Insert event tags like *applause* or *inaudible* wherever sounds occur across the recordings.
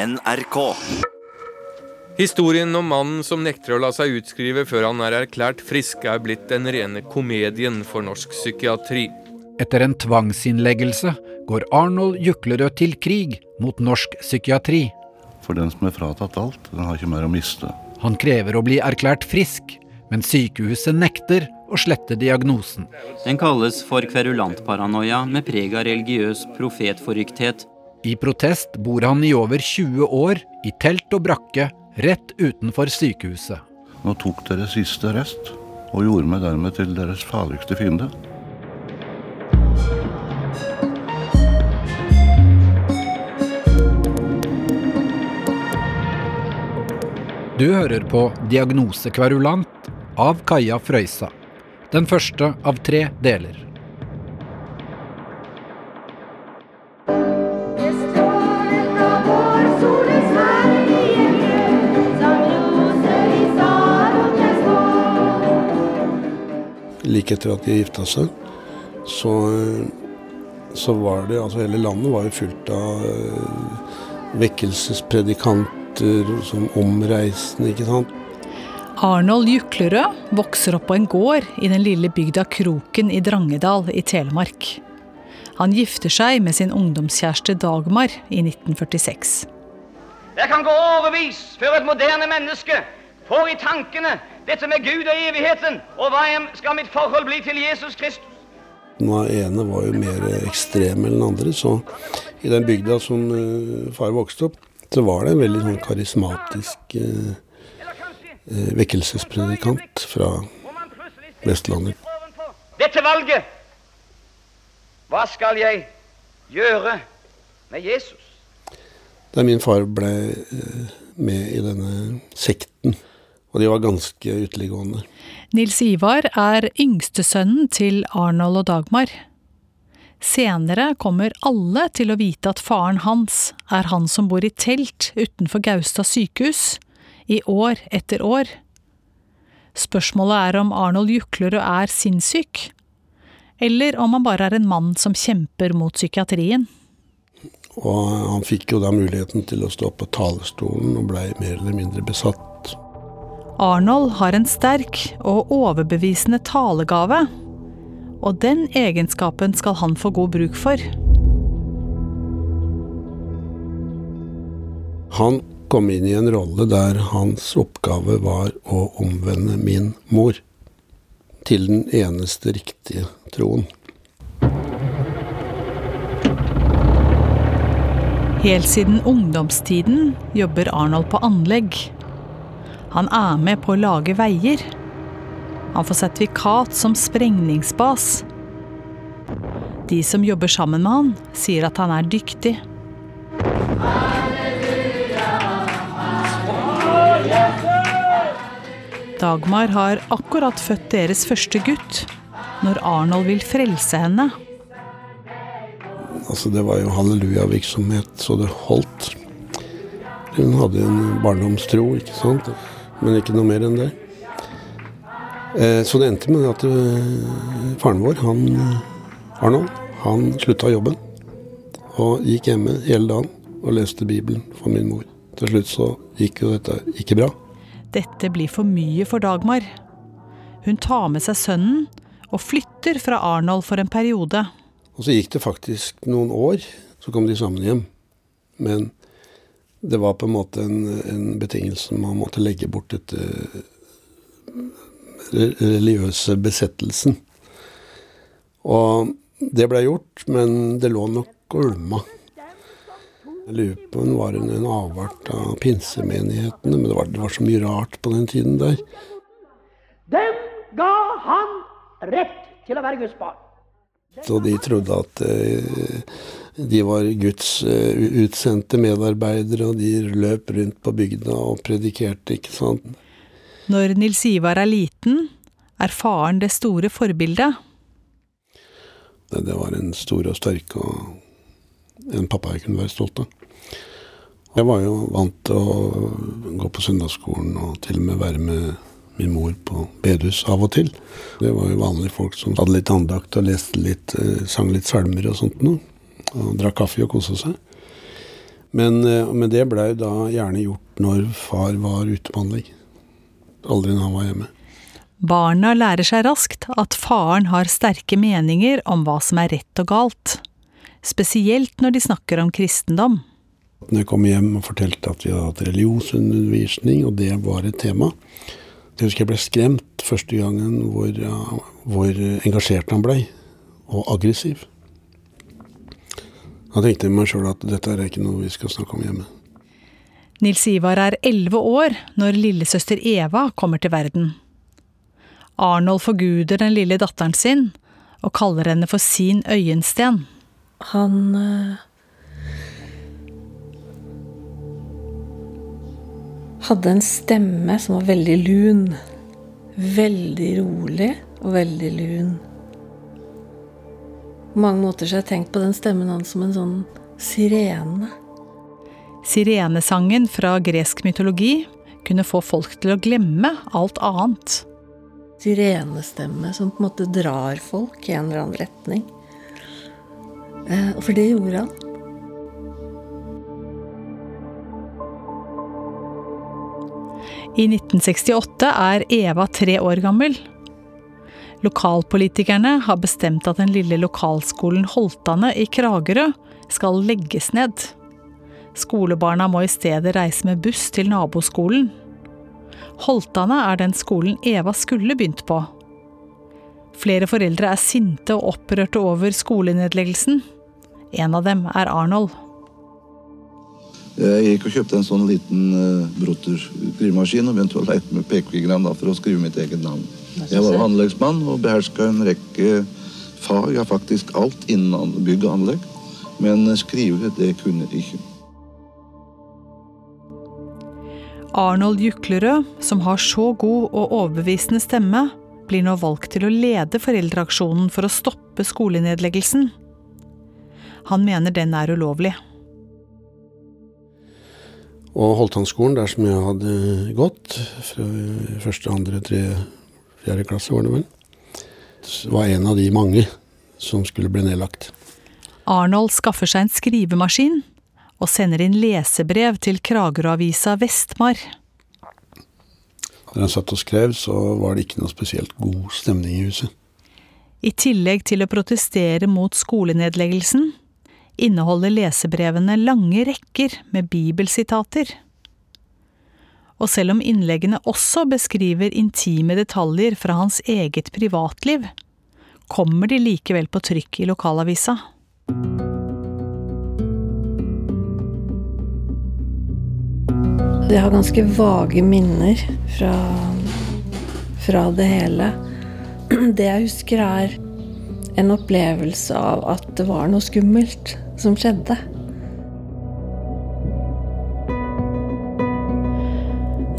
NRK. Historien om mannen som nekter å la seg utskrive før han er erklært frisk, er blitt den rene komedien for norsk psykiatri. Etter en tvangsinnleggelse går Arnold Juklerød til krig mot norsk psykiatri. For den som er fratatt alt, den har ikke mer å miste. Han krever å bli erklært frisk, men sykehuset nekter å slette diagnosen. Den kalles for kverulantparanoia med preg av religiøs profetforrykthet. I protest bor han i over 20 år i telt og brakke rett utenfor sykehuset. Nå tok dere siste rest, og gjorde meg dermed til deres farligste fiende. Du hører på Diagnosekverulant av Kaja Frøysa. Den første av tre deler. Like etter at de gifta seg, så, så var det Altså hele landet var jo fullt av eh, vekkelsespredikanter som omreisende, ikke sant. Arnold Juklerød vokser opp på en gård i den lille bygda Kroken i Drangedal i Telemark. Han gifter seg med sin ungdomskjæreste Dagmar i 1946. Det kan gå årevis før et moderne menneske får i tankene dette med Gud og evigheten, og hva skal mitt forhold bli til Jesus Kristus? Den ene var jo mer ekstrem enn den andre, så i den bygda som eh, far vokste opp, så var det en veldig sånn karismatisk eh, eh, vekkelsespredikant fra Vestlandet. Dette valget, hva skal jeg gjøre med Jesus? Da min far ble eh, med i denne sekten, og de var ganske ytterliggående. Nils Ivar er yngstesønnen til Arnold og Dagmar. Senere kommer alle til å vite at faren hans er han som bor i telt utenfor Gaustad sykehus, i år etter år. Spørsmålet er om Arnold jukler og er sinnssyk, eller om han bare er en mann som kjemper mot psykiatrien. Og han fikk jo da muligheten til å stå på talerstolen og blei mer eller mindre besatt. Arnold har en sterk og overbevisende talegave, og den egenskapen skal han få god bruk for. Han kom inn i en rolle der hans oppgave var å omvende min mor til den eneste riktige troen. Helt siden ungdomstiden jobber Arnold på anlegg. Han er med på å lage veier. Han får sertifikat som sprengningsbas. De som jobber sammen med han, sier at han er dyktig. Dagmar har akkurat født deres første gutt, når Arnold vil frelse henne. Altså Det var jo halleluja-virksomhet så det holdt. Hun hadde en barndomstro, ikke sant. Men ikke noe mer enn det. Eh, Så det endte med at eh, faren vår, han eh, Arnold, han slutta jobben. Og gikk hjemme hele dagen og leste Bibelen for min mor. Til slutt så gikk jo dette ikke bra. Dette blir for mye for Dagmar. Hun tar med seg sønnen og flytter fra Arnold for en periode. Og så gikk det faktisk noen år, så kom de sammen hjem. Men det var på en måte en, en betingelse man måtte legge bort dette religiøse besettelsen. Og det ble gjort, men det lå nok og ulma. Jeg lurer på om var en, en avart av pinsemenighetene, men det var, det var så mye rart på den tiden der. Dem ga han rett til å være Guds barn. Så de trodde at eh, de var Guds eh, utsendte medarbeidere, og de løp rundt på bygda og predikerte, ikke sant. Når Nils Ivar er liten, er faren det store forbildet. Det, det var en stor og sterk og en pappa jeg kunne være stolt av. Jeg var jo vant til å gå på søndagsskolen og til og med være med min mor på bedehus av og til. Det var jo vanlige folk som hadde litt andakt og leste litt, eh, sang litt salmer og sånt noe. Og drakk kaffe og kosa seg. Men, eh, men det blei da gjerne gjort når far var ute på anlegg. Aldri når han var hjemme. Barna lærer seg raskt at faren har sterke meninger om hva som er rett og galt. Spesielt når de snakker om kristendom. Når jeg kom hjem og fortalte at vi hadde hatt religionsundervisning, og det var et tema Jeg husker jeg ble skremt første gangen hvor, hvor engasjert han blei, og aggressiv. Da tenkte jeg meg sjøl at dette er ikke noe vi skal snakke om hjemme. Nils Ivar er elleve år når lillesøster Eva kommer til verden. Arnold forguder den lille datteren sin, og kaller henne for sin øyensten. Han eh, hadde en stemme som var veldig lun. Veldig rolig og veldig lun. På mange måter så har jeg tenkt på den stemmen hans som en sånn sirene. Sirenesangen fra gresk mytologi kunne få folk til å glemme alt annet. Sirenestemme som på en måte drar folk i en eller annen retning. Eh, For det gjorde han. I 1968 er Eva tre år gammel. Lokalpolitikerne har bestemt at den lille lokalskolen Holtane i Kragerø skal legges ned. Skolebarna må i stedet reise med buss til naboskolen. Holtane er den skolen Eva skulle begynt på. Flere foreldre er sinte og opprørte over skolenedleggelsen. En av dem er Arnold. Jeg gikk og kjøpte en sånn liten uh, Brotter skrivemaskin og begynte å leite med pekefingrene da, for å skrive mitt eget navn. Jeg var anleggsmann og beherska en rekke fag, ja faktisk alt innen bygg og anlegg. Men skrive, det kunne jeg ikke. Arnold Juklerød, som har så god og overbevisende stemme, blir nå valgt til å lede foreldreaksjonen for å stoppe skolenedleggelsen. Han mener den er ulovlig. Og Holtanskolen, der som jeg hadde gått, fra første, andre, tre, fjerde klasse var det vel, var en av de mange som skulle bli nedlagt. Arnold skaffer seg en skrivemaskin og sender inn lesebrev til Kragerø-avisa Vestmar. Når han satt og skrev, så var det ikke noe spesielt god stemning i huset. I tillegg til å protestere mot skolenedleggelsen, inneholder lesebrevene lange rekker med bibelsitater. Og selv om innleggene også beskriver intime detaljer fra hans eget privatliv, kommer de likevel på trykk i lokalavisa. Jeg har ganske vage minner fra, fra det hele. Det jeg husker, er en opplevelse av at det var noe skummelt som skjedde.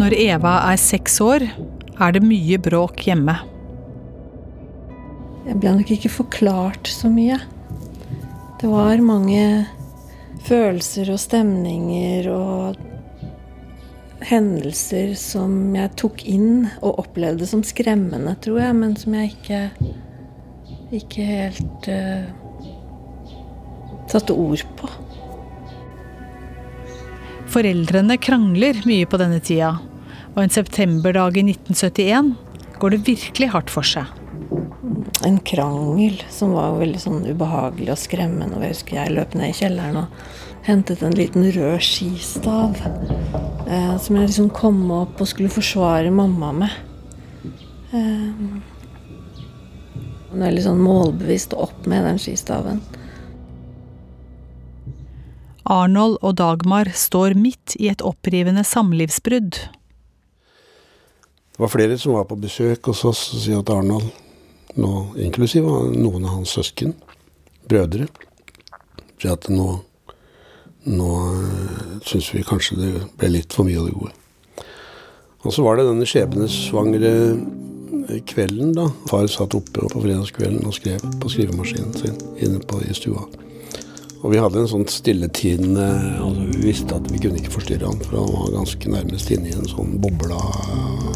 Når Eva er seks år, er det mye bråk hjemme. Jeg ble nok ikke forklart så mye. Det var mange følelser og stemninger og hendelser som jeg tok inn og opplevde som skremmende, tror jeg, men som jeg ikke ikke helt uh, satte ord på. Foreldrene krangler mye på denne tida, og en septemberdag i 1971 går det virkelig hardt for seg. En krangel som var veldig sånn ubehagelig og skremmende. Og jeg husker jeg løp ned i kjelleren og hentet en liten rød skistav. Eh, som jeg liksom kom opp og skulle forsvare mamma med. Eh, litt sånn målbevisst opp med den skistaven. Arnold og Dagmar står midt i et opprivende samlivsbrudd. Det var flere som var på besøk hos oss og sier at Arnold, nå, inklusiv noen av hans søsken, brødre, sier at nå, nå syns vi kanskje det ble litt for mye av det gode. Og så var det denne skjebnesvangre kvelden, da. Far satt oppe på fredagskvelden og skrev på skrivemaskinen sin inne på, i stua. Og vi hadde en sånn stilletiende altså Vi visste at vi kunne ikke forstyrre han, for han var ganske nærmest inne i en sånn av-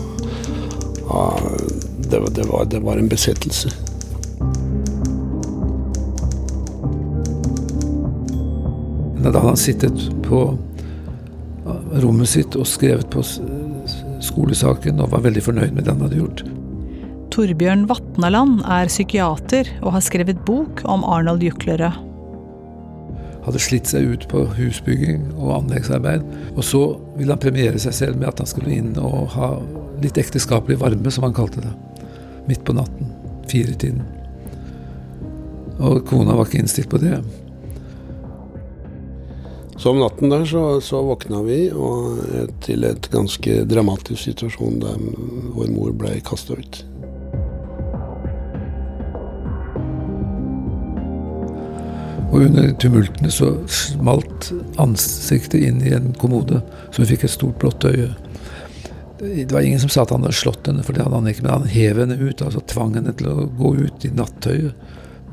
det, det, var, det var en besettelse. Da hadde han sittet på rommet sitt og skrevet på skolesaken og var veldig fornøyd med det han hadde gjort. Torbjørn Vatnaland er psykiater og har skrevet bok om Arnold Juklerød. Hadde slitt seg ut på husbygging og anleggsarbeid. Og så ville han premiere seg selv med at han skulle inn og ha litt ekteskapelig varme, som han kalte det. Midt på natten. Firetiden. Og kona var ikke innstilt på det. Så om natten der så, så våkna vi og, til et ganske dramatisk situasjon der vår mor ble kasta ut. Og under tumultene så smalt ansiktet inn i en kommode, så hun fikk et stort blått øye. Det var ingen som sa at han hadde slått henne, for det hadde han ikke, men han hev henne ut, altså tvang henne til å gå ut i nattøyet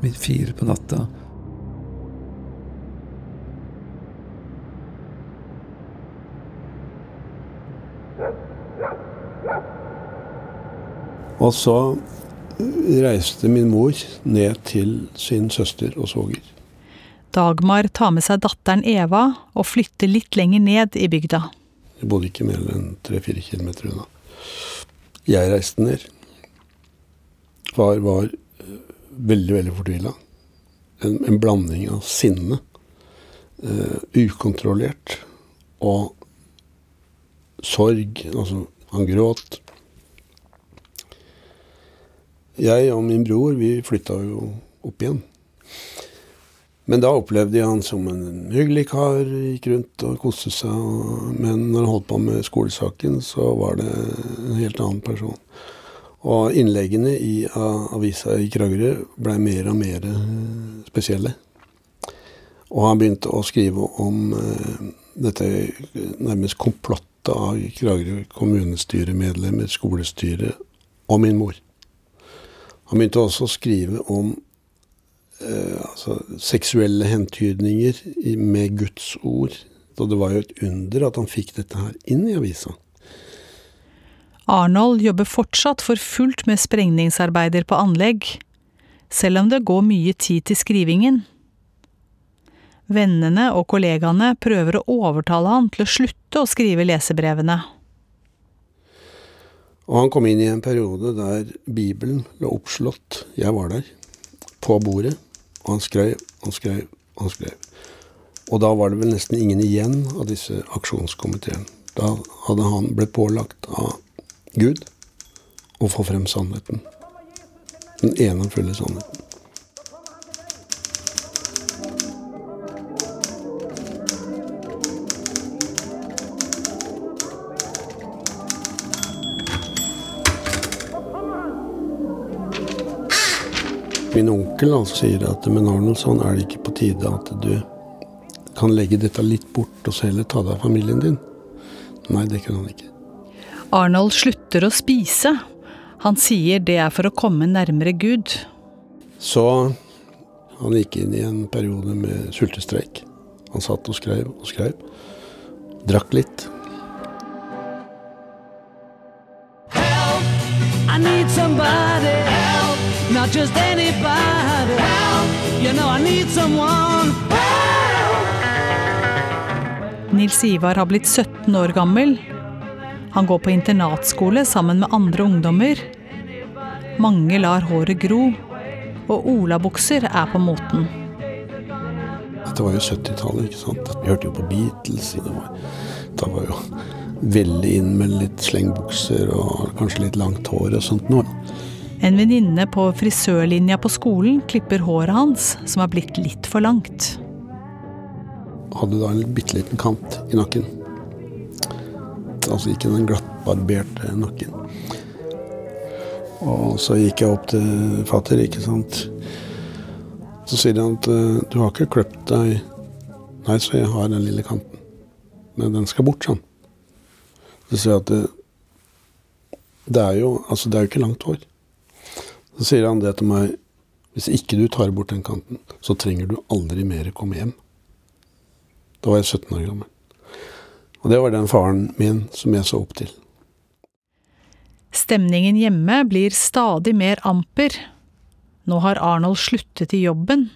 midt fire på natta. Og så reiste min mor ned til sin søster og svoger. Dagmar tar med seg datteren Eva og flytter litt lenger ned i bygda. Jeg bodde ikke mer enn tre-fire kilometer unna. Jeg reiste ned. Far var eh, veldig, veldig fortvila. En, en, blanding av sinne, uh, ukontrollert, og sorg. Altså, han gråt. Jeg og min bror, vi flytta jo opp igjen. Men da opplevde jeg han som en hyggelig kar, gikk rundt og koste seg. Men når han holdt på med skolesaken, så var det en helt annen person. Og innleggene i avisa i Kragerø blei mer og mer spesielle. Og han begynte å skrive om dette nærmest komplottet av Kragerø kommunestyremedlemmer, skolestyre og min mor. Han begynte også å skrive om eh, altså, seksuelle hentydninger med Guds ord. da det var jo et under at han fikk dette her inn i avisa. Arnold jobber fortsatt for fullt med sprengningsarbeider på anlegg, selv om det går mye tid til skrivingen. Vennene og kollegaene prøver å overtale han til å slutte å skrive lesebrevene. Og han kom inn i en periode der Bibelen lå oppslått, jeg var der, på bordet. Og han skrev, han skrev, han skrev. Og da var det vel nesten ingen igjen av disse aksjonskomiteene. Da hadde han blitt pålagt av Gud å få frem sannheten. Den ene fulle sannheten. Min onkel altså sier at med Arnoldsson er det ikke på tide at du kan legge dette litt bort og så heller ta deg av familien din. Nei, det kunne han ikke. Arnold slutter å spise. Han sier det er for å komme nærmere Gud. Så han gikk inn i en periode med sultestreik. Han satt og skrev og skrev. Drakk litt. Not just anybody help! You know I need someone Nils Ivar har blitt 17 år gammel. Han går på internatskole sammen med andre ungdommer. Mange lar håret gro, og olabukser er på moten. Dette var jo 70-tallet, ikke sant. Vi hørte jo på Beatles. Det var, det var jo veldig inn med litt slengbukser og kanskje litt langt hår og sånt nå. En venninne på frisørlinja på skolen klipper håret hans, som er blitt litt for langt. Hadde da en bitte liten kant i nakken. Altså ikke den glattbarberte nakken. Og så gikk jeg opp til fatter, ikke sant. Så sier han at du har ikke kløpt deg Nei, så jeg har den lille kanten. Men den skal bort, sånn. Så sier jeg at det, det er jo Altså, det er jo ikke langt hår. Så sier han det til meg Hvis ikke du tar bort den kanten, så trenger du aldri mer komme hjem. Da var jeg 17 år gammel. Og det var den faren min som jeg så opp til. Stemningen hjemme blir stadig mer amper. Nå har Arnold sluttet i jobben.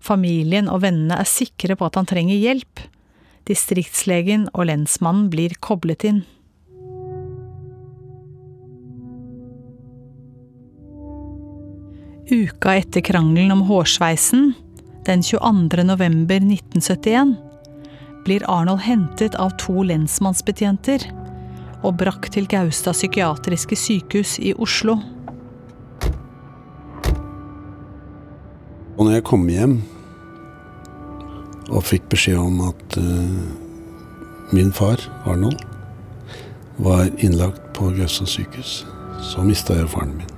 Familien og vennene er sikre på at han trenger hjelp. Distriktslegen og lensmannen blir koblet inn. Uka etter krangelen om hårsveisen, den 22. november 1971, blir Arnold hentet av to lensmannsbetjenter og brakt til Gaustad psykiatriske sykehus i Oslo. Og når jeg kom hjem og fikk beskjed om at uh, min far, Arnold, var innlagt på Gaustad sykehus, så mista jeg faren min.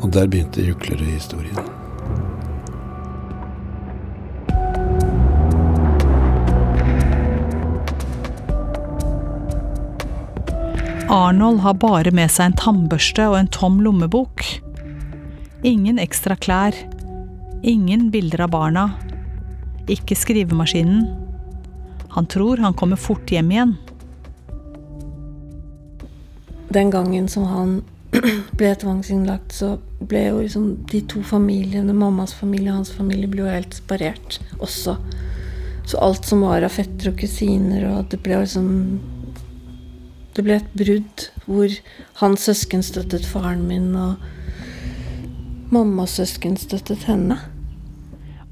Og der begynte juklerøyhistorien. Arnold har bare med seg en tannbørste og en tom lommebok. Ingen ekstra klær. Ingen bilder av barna. Ikke skrivemaskinen. Han tror han kommer fort hjem igjen. Den gangen som han *clears throat* ble tvangsinnlagt, så ble jo liksom de to familiene, mammas familie og hans familie, ble jo helt sparert også. Så alt som var av fettere og kusiner, og det ble liksom Det ble et brudd hvor hans søsken støttet faren min, og mammas søsken støttet henne.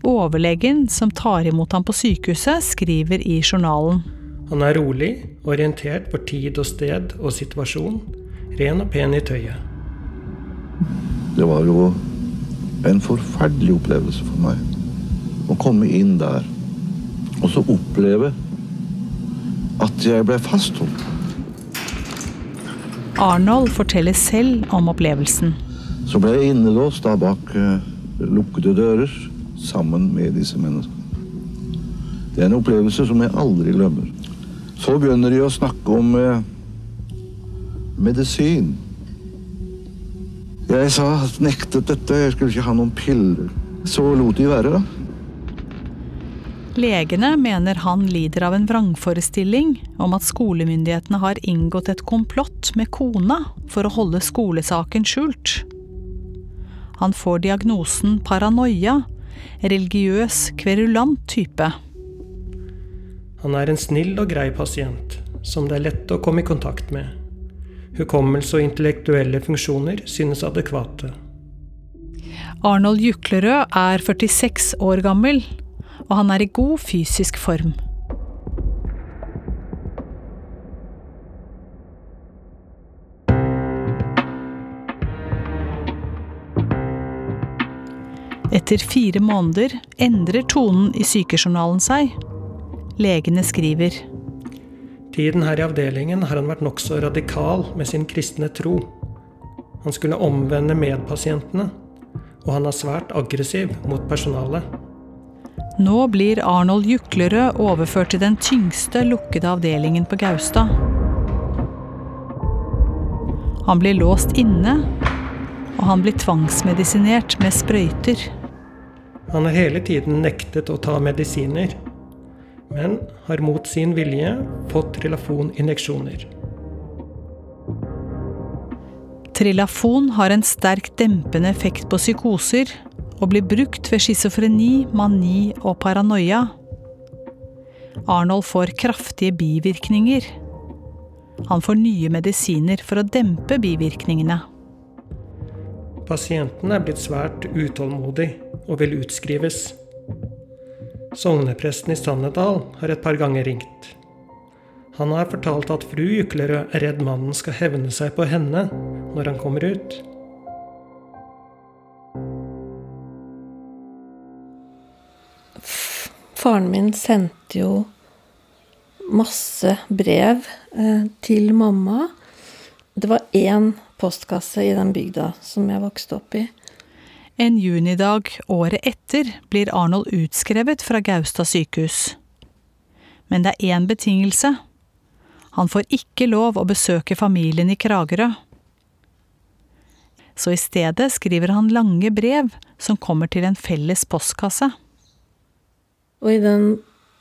Overlegen som tar imot ham på sykehuset, skriver i journalen. Han er rolig, orientert på tid og sted og situasjon, ren og pen i tøyet. Det var jo en forferdelig opplevelse for meg å komme inn der og så oppleve at jeg ble fastholdt. Arnold forteller selv om opplevelsen. Så ble jeg innelåst da bak uh, lukkede dører sammen med disse menneskene. Det er en opplevelse som jeg aldri glemmer. Så begynner de å snakke om uh, medisin. Jeg sa nektet dette, jeg skulle ikke ha noen piller. Så lot de være, da. Legene mener han lider av en vrangforestilling om at skolemyndighetene har inngått et komplott med kona for å holde skolesaken skjult. Han får diagnosen paranoia, religiøs kverulant type. Han er en snill og grei pasient, som det er lett å komme i kontakt med. Hukommelse og intellektuelle funksjoner synes adekvate. Arnold Juklerød er 46 år gammel og han er i god fysisk form. Etter fire måneder endrer tonen i sykejournalen seg. Legene skriver. Tiden her i avdelingen har han vært nokså radikal med sin kristne tro. Han skulle omvende medpasientene, og han er svært aggressiv mot personalet. Nå blir Arnold Juklerød overført til den tyngste lukkede avdelingen på Gaustad. Han blir låst inne, og han blir tvangsmedisinert med sprøyter. Han har hele tiden nektet å ta medisiner, men har mot sin vilje fått Trilafon-injeksjoner. Trilafon har en sterk dempende effekt på psykoser, og blir brukt ved schizofreni, mani og paranoia. Arnold får kraftige bivirkninger. Han får nye medisiner for å dempe bivirkningene. Pasienten er blitt svært utålmodig og vil utskrives. Sognepresten i Sannedal har et par ganger ringt. Han har fortalt at fru Juklerød er redd mannen skal hevne seg på henne når han kommer ut. Faren min sendte jo masse brev eh, til mamma. Det var én postkasse i den bygda som jeg vokste opp i. En junidag året etter blir Arnold utskrevet fra Gaustad sykehus. Men det er én betingelse. Han får ikke lov å besøke familien i Kragerø. Så i stedet skriver han lange brev som kommer til en felles postkasse. Og i den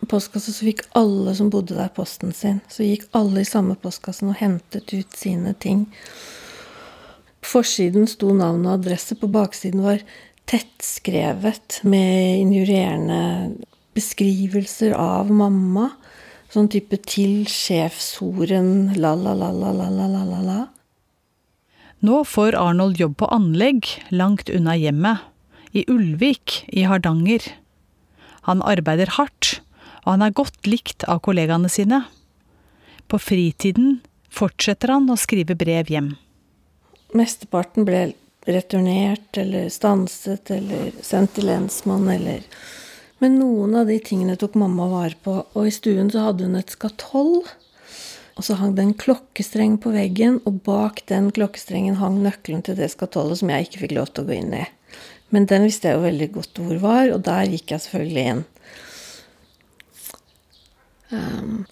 postkassa så fikk alle som bodde der, posten sin. Så gikk alle i samme postkassen og hentet ut sine ting. På forsiden sto navn og adresse, på baksiden var tettskrevet med injurierende beskrivelser av mamma. Sånn type 'til sjefshoren la-la-la-la-la-la-la'. Nå får Arnold jobb på anlegg langt unna hjemmet, i Ulvik i Hardanger. Han arbeider hardt, og han er godt likt av kollegaene sine. På fritiden fortsetter han å skrive brev hjem. Mesteparten ble returnert eller stanset eller sendt til lensmann eller Men noen av de tingene tok mamma vare på, og i stuen så hadde hun et skatoll. Og så hang det en klokkestreng på veggen, og bak den klokkestrengen hang nøkkelen til det skatollet som jeg ikke fikk lov til å gå inn i. Men den visste jeg jo veldig godt hvor var, og der gikk jeg selvfølgelig inn. Um,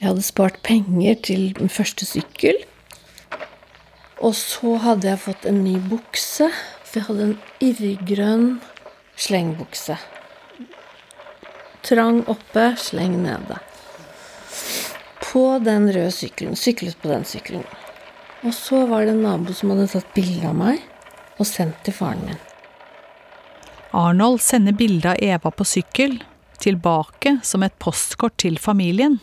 jeg hadde spart penger til min første sykkel. Og så hadde jeg fått en ny bukse, for jeg hadde en irrgrønn slengbukse. Trang oppe, sleng nede. På den røde sykkelen. Syklet på den sykkelen. Og så var det en nabo som hadde tatt bilde av meg og sendt til faren min. Arnold sender bilde av Eva på sykkel tilbake som et postkort til familien.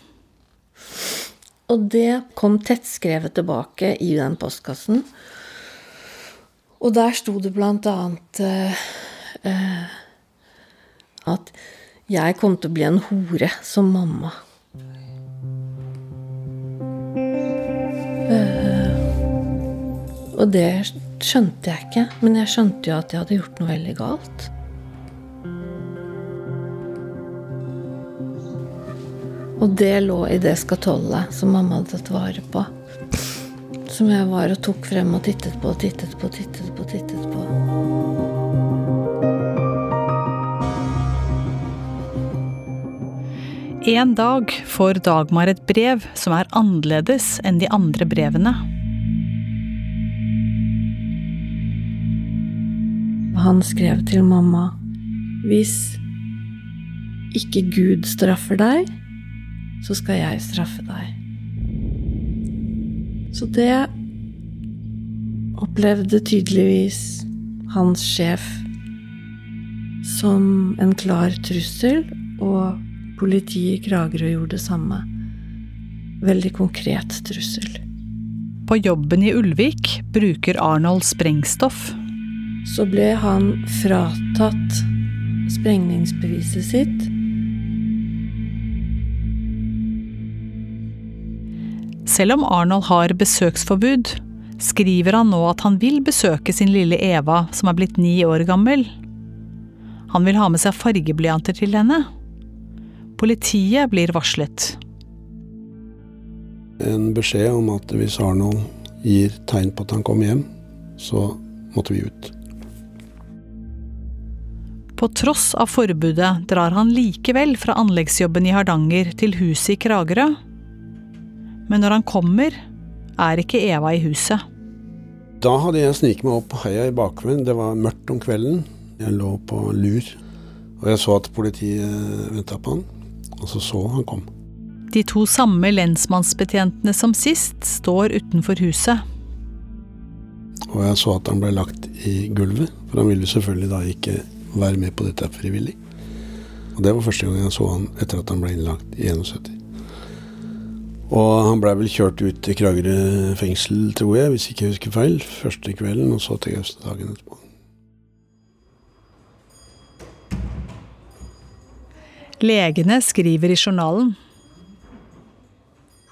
Og det kom tettskrevet tilbake i den postkassen. Og der sto det blant annet uh, at jeg kom til å bli en hore som mamma. Uh, og det skjønte jeg ikke, men jeg skjønte jo at jeg hadde gjort noe veldig galt. Og det lå i det skatollet som mamma hadde tatt vare på. Som jeg var og tok frem og tittet på og tittet på og tittet på. tittet på. En dag får Dagmar et brev som er annerledes enn de andre brevene. Han skrev til mamma Hvis ikke Gud straffer deg, så skal jeg straffe deg. Så det opplevde tydeligvis hans sjef som en klar trussel, og politiet i Kragerø gjorde det samme. Veldig konkret trussel. På jobben i Ulvik bruker Arnold sprengstoff. Så ble han fratatt sprengningsbeviset sitt. Selv om Arnold har besøksforbud, skriver han nå at han vil besøke sin lille Eva, som er blitt ni år gammel. Han vil ha med seg fargeblyanter til henne. Politiet blir varslet. En beskjed om at hvis Arnold gir tegn på at han kommer hjem, så måtte vi ut. På tross av forbudet drar han likevel fra anleggsjobben i Hardanger til huset i Kragerø. Men når han kommer, er ikke Eva i huset. Da hadde jeg sniket meg opp på heia i bakveien. Det var mørkt om kvelden. Jeg lå på lur, og jeg så at politiet venta på han. Og så så han kom. De to samme lensmannsbetjentene som sist står utenfor huset. Og jeg så at han ble lagt i gulvet, for han ville selvfølgelig da ikke være med på dette frivillig. Og det var første gang jeg så han etter at han ble innlagt i 71. Og han blei vel kjørt ut til Kragerø fengsel, tror jeg, hvis ikke jeg husker feil. Første kvelden, og så til Gaustad dagen etterpå. Legene skriver i journalen.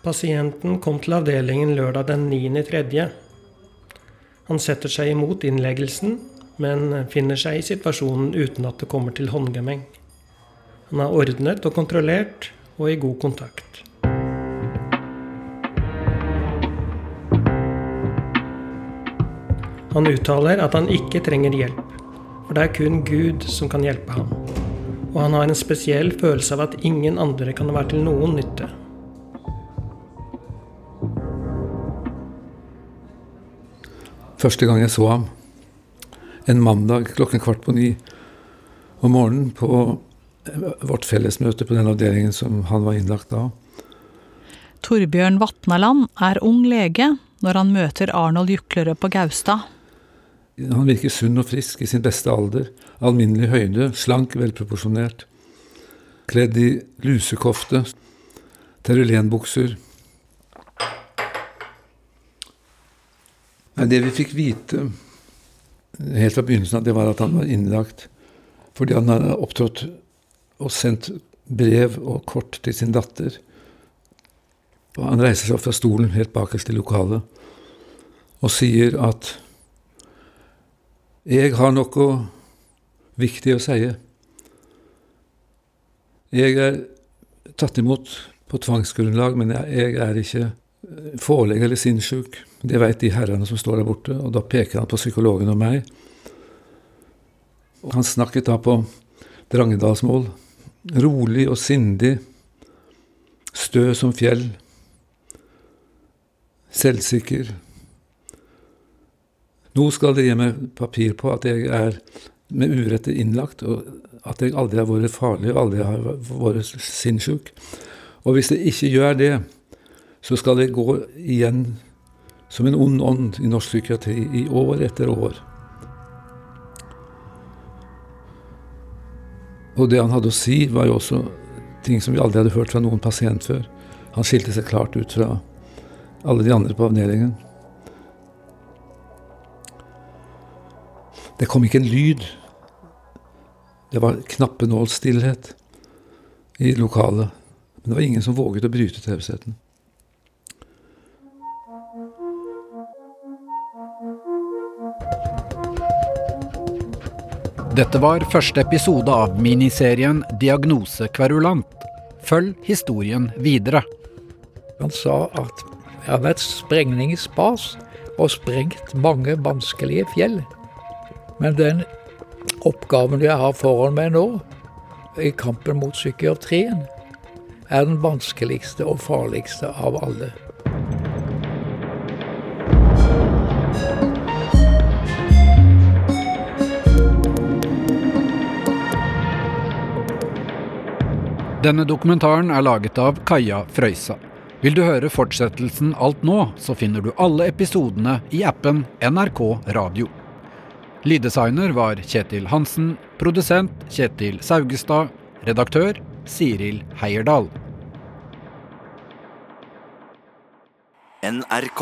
Pasienten kom til avdelingen lørdag den 9.3. Han setter seg imot innleggelsen, men finner seg i situasjonen uten at det kommer til håndgemeng. Han er ordnet og kontrollert og i god kontakt. Han uttaler at han ikke trenger hjelp, for det er kun Gud som kan hjelpe ham. Og han har en spesiell følelse av at ingen andre kan være til noen nytte. Første gang jeg så ham, en mandag klokken kvart på ni om morgenen på vårt fellesmøte på den avdelingen som han var innlagt da. Torbjørn Vatnaland er ung lege når han møter Arnold Juklerød på Gaustad. Han virker sunn og frisk i sin beste alder. Alminnelig høyde, slank, velproporsjonert. Kledd i lusekofte, terulenbukser. Nei, det vi fikk vite helt fra begynnelsen det var at han var innlagt fordi han hadde opptrådt og sendt brev og kort til sin datter. Og han reiser seg opp fra stolen helt bakerst i lokalet og sier at jeg har noe viktig å si. Jeg er tatt imot på tvangsgrunnlag, men jeg, er ikke forelegg eller sinnssyk. Det vet de herrene som står der borte, og da peker han på psykologen og meg. Han snakket da på drangedalsmål. Rolig og sindig. Stø som fjell. Selvsikker. Nå skal de gi meg papir på at jeg er med urett innlagt, og at jeg aldri har vært farlig og aldri har vært sinnssyk. Og hvis jeg ikke gjør det, så skal jeg gå igjen som en ond ånd i norsk psykiatri i år etter år. Og det han hadde å si, var jo også ting som vi aldri hadde hørt fra noen pasient før. Han skilte seg klart ut fra alle de andre på avdelingen. Det kom ikke en lyd. Det var knappenålstillhet i lokalet. Men det var ingen som våget å bryte tausheten. Dette var første episode av miniserien Diagnose kverulant. Følg historien videre. Han sa at jeg har vært sprengning i spas og sprengt mange vanskelige fjell. Men den oppgaven jeg har foran meg nå, i kampen mot psykiatrien, er den vanskeligste og farligste av alle. Denne dokumentaren er laget av Kaja Frøysa. Vil du høre fortsettelsen alt nå, så finner du alle episodene i appen NRK Radio. Lyddesigner var Kjetil Hansen. Produsent Kjetil Saugestad. Redaktør Siril Heierdal. NRK.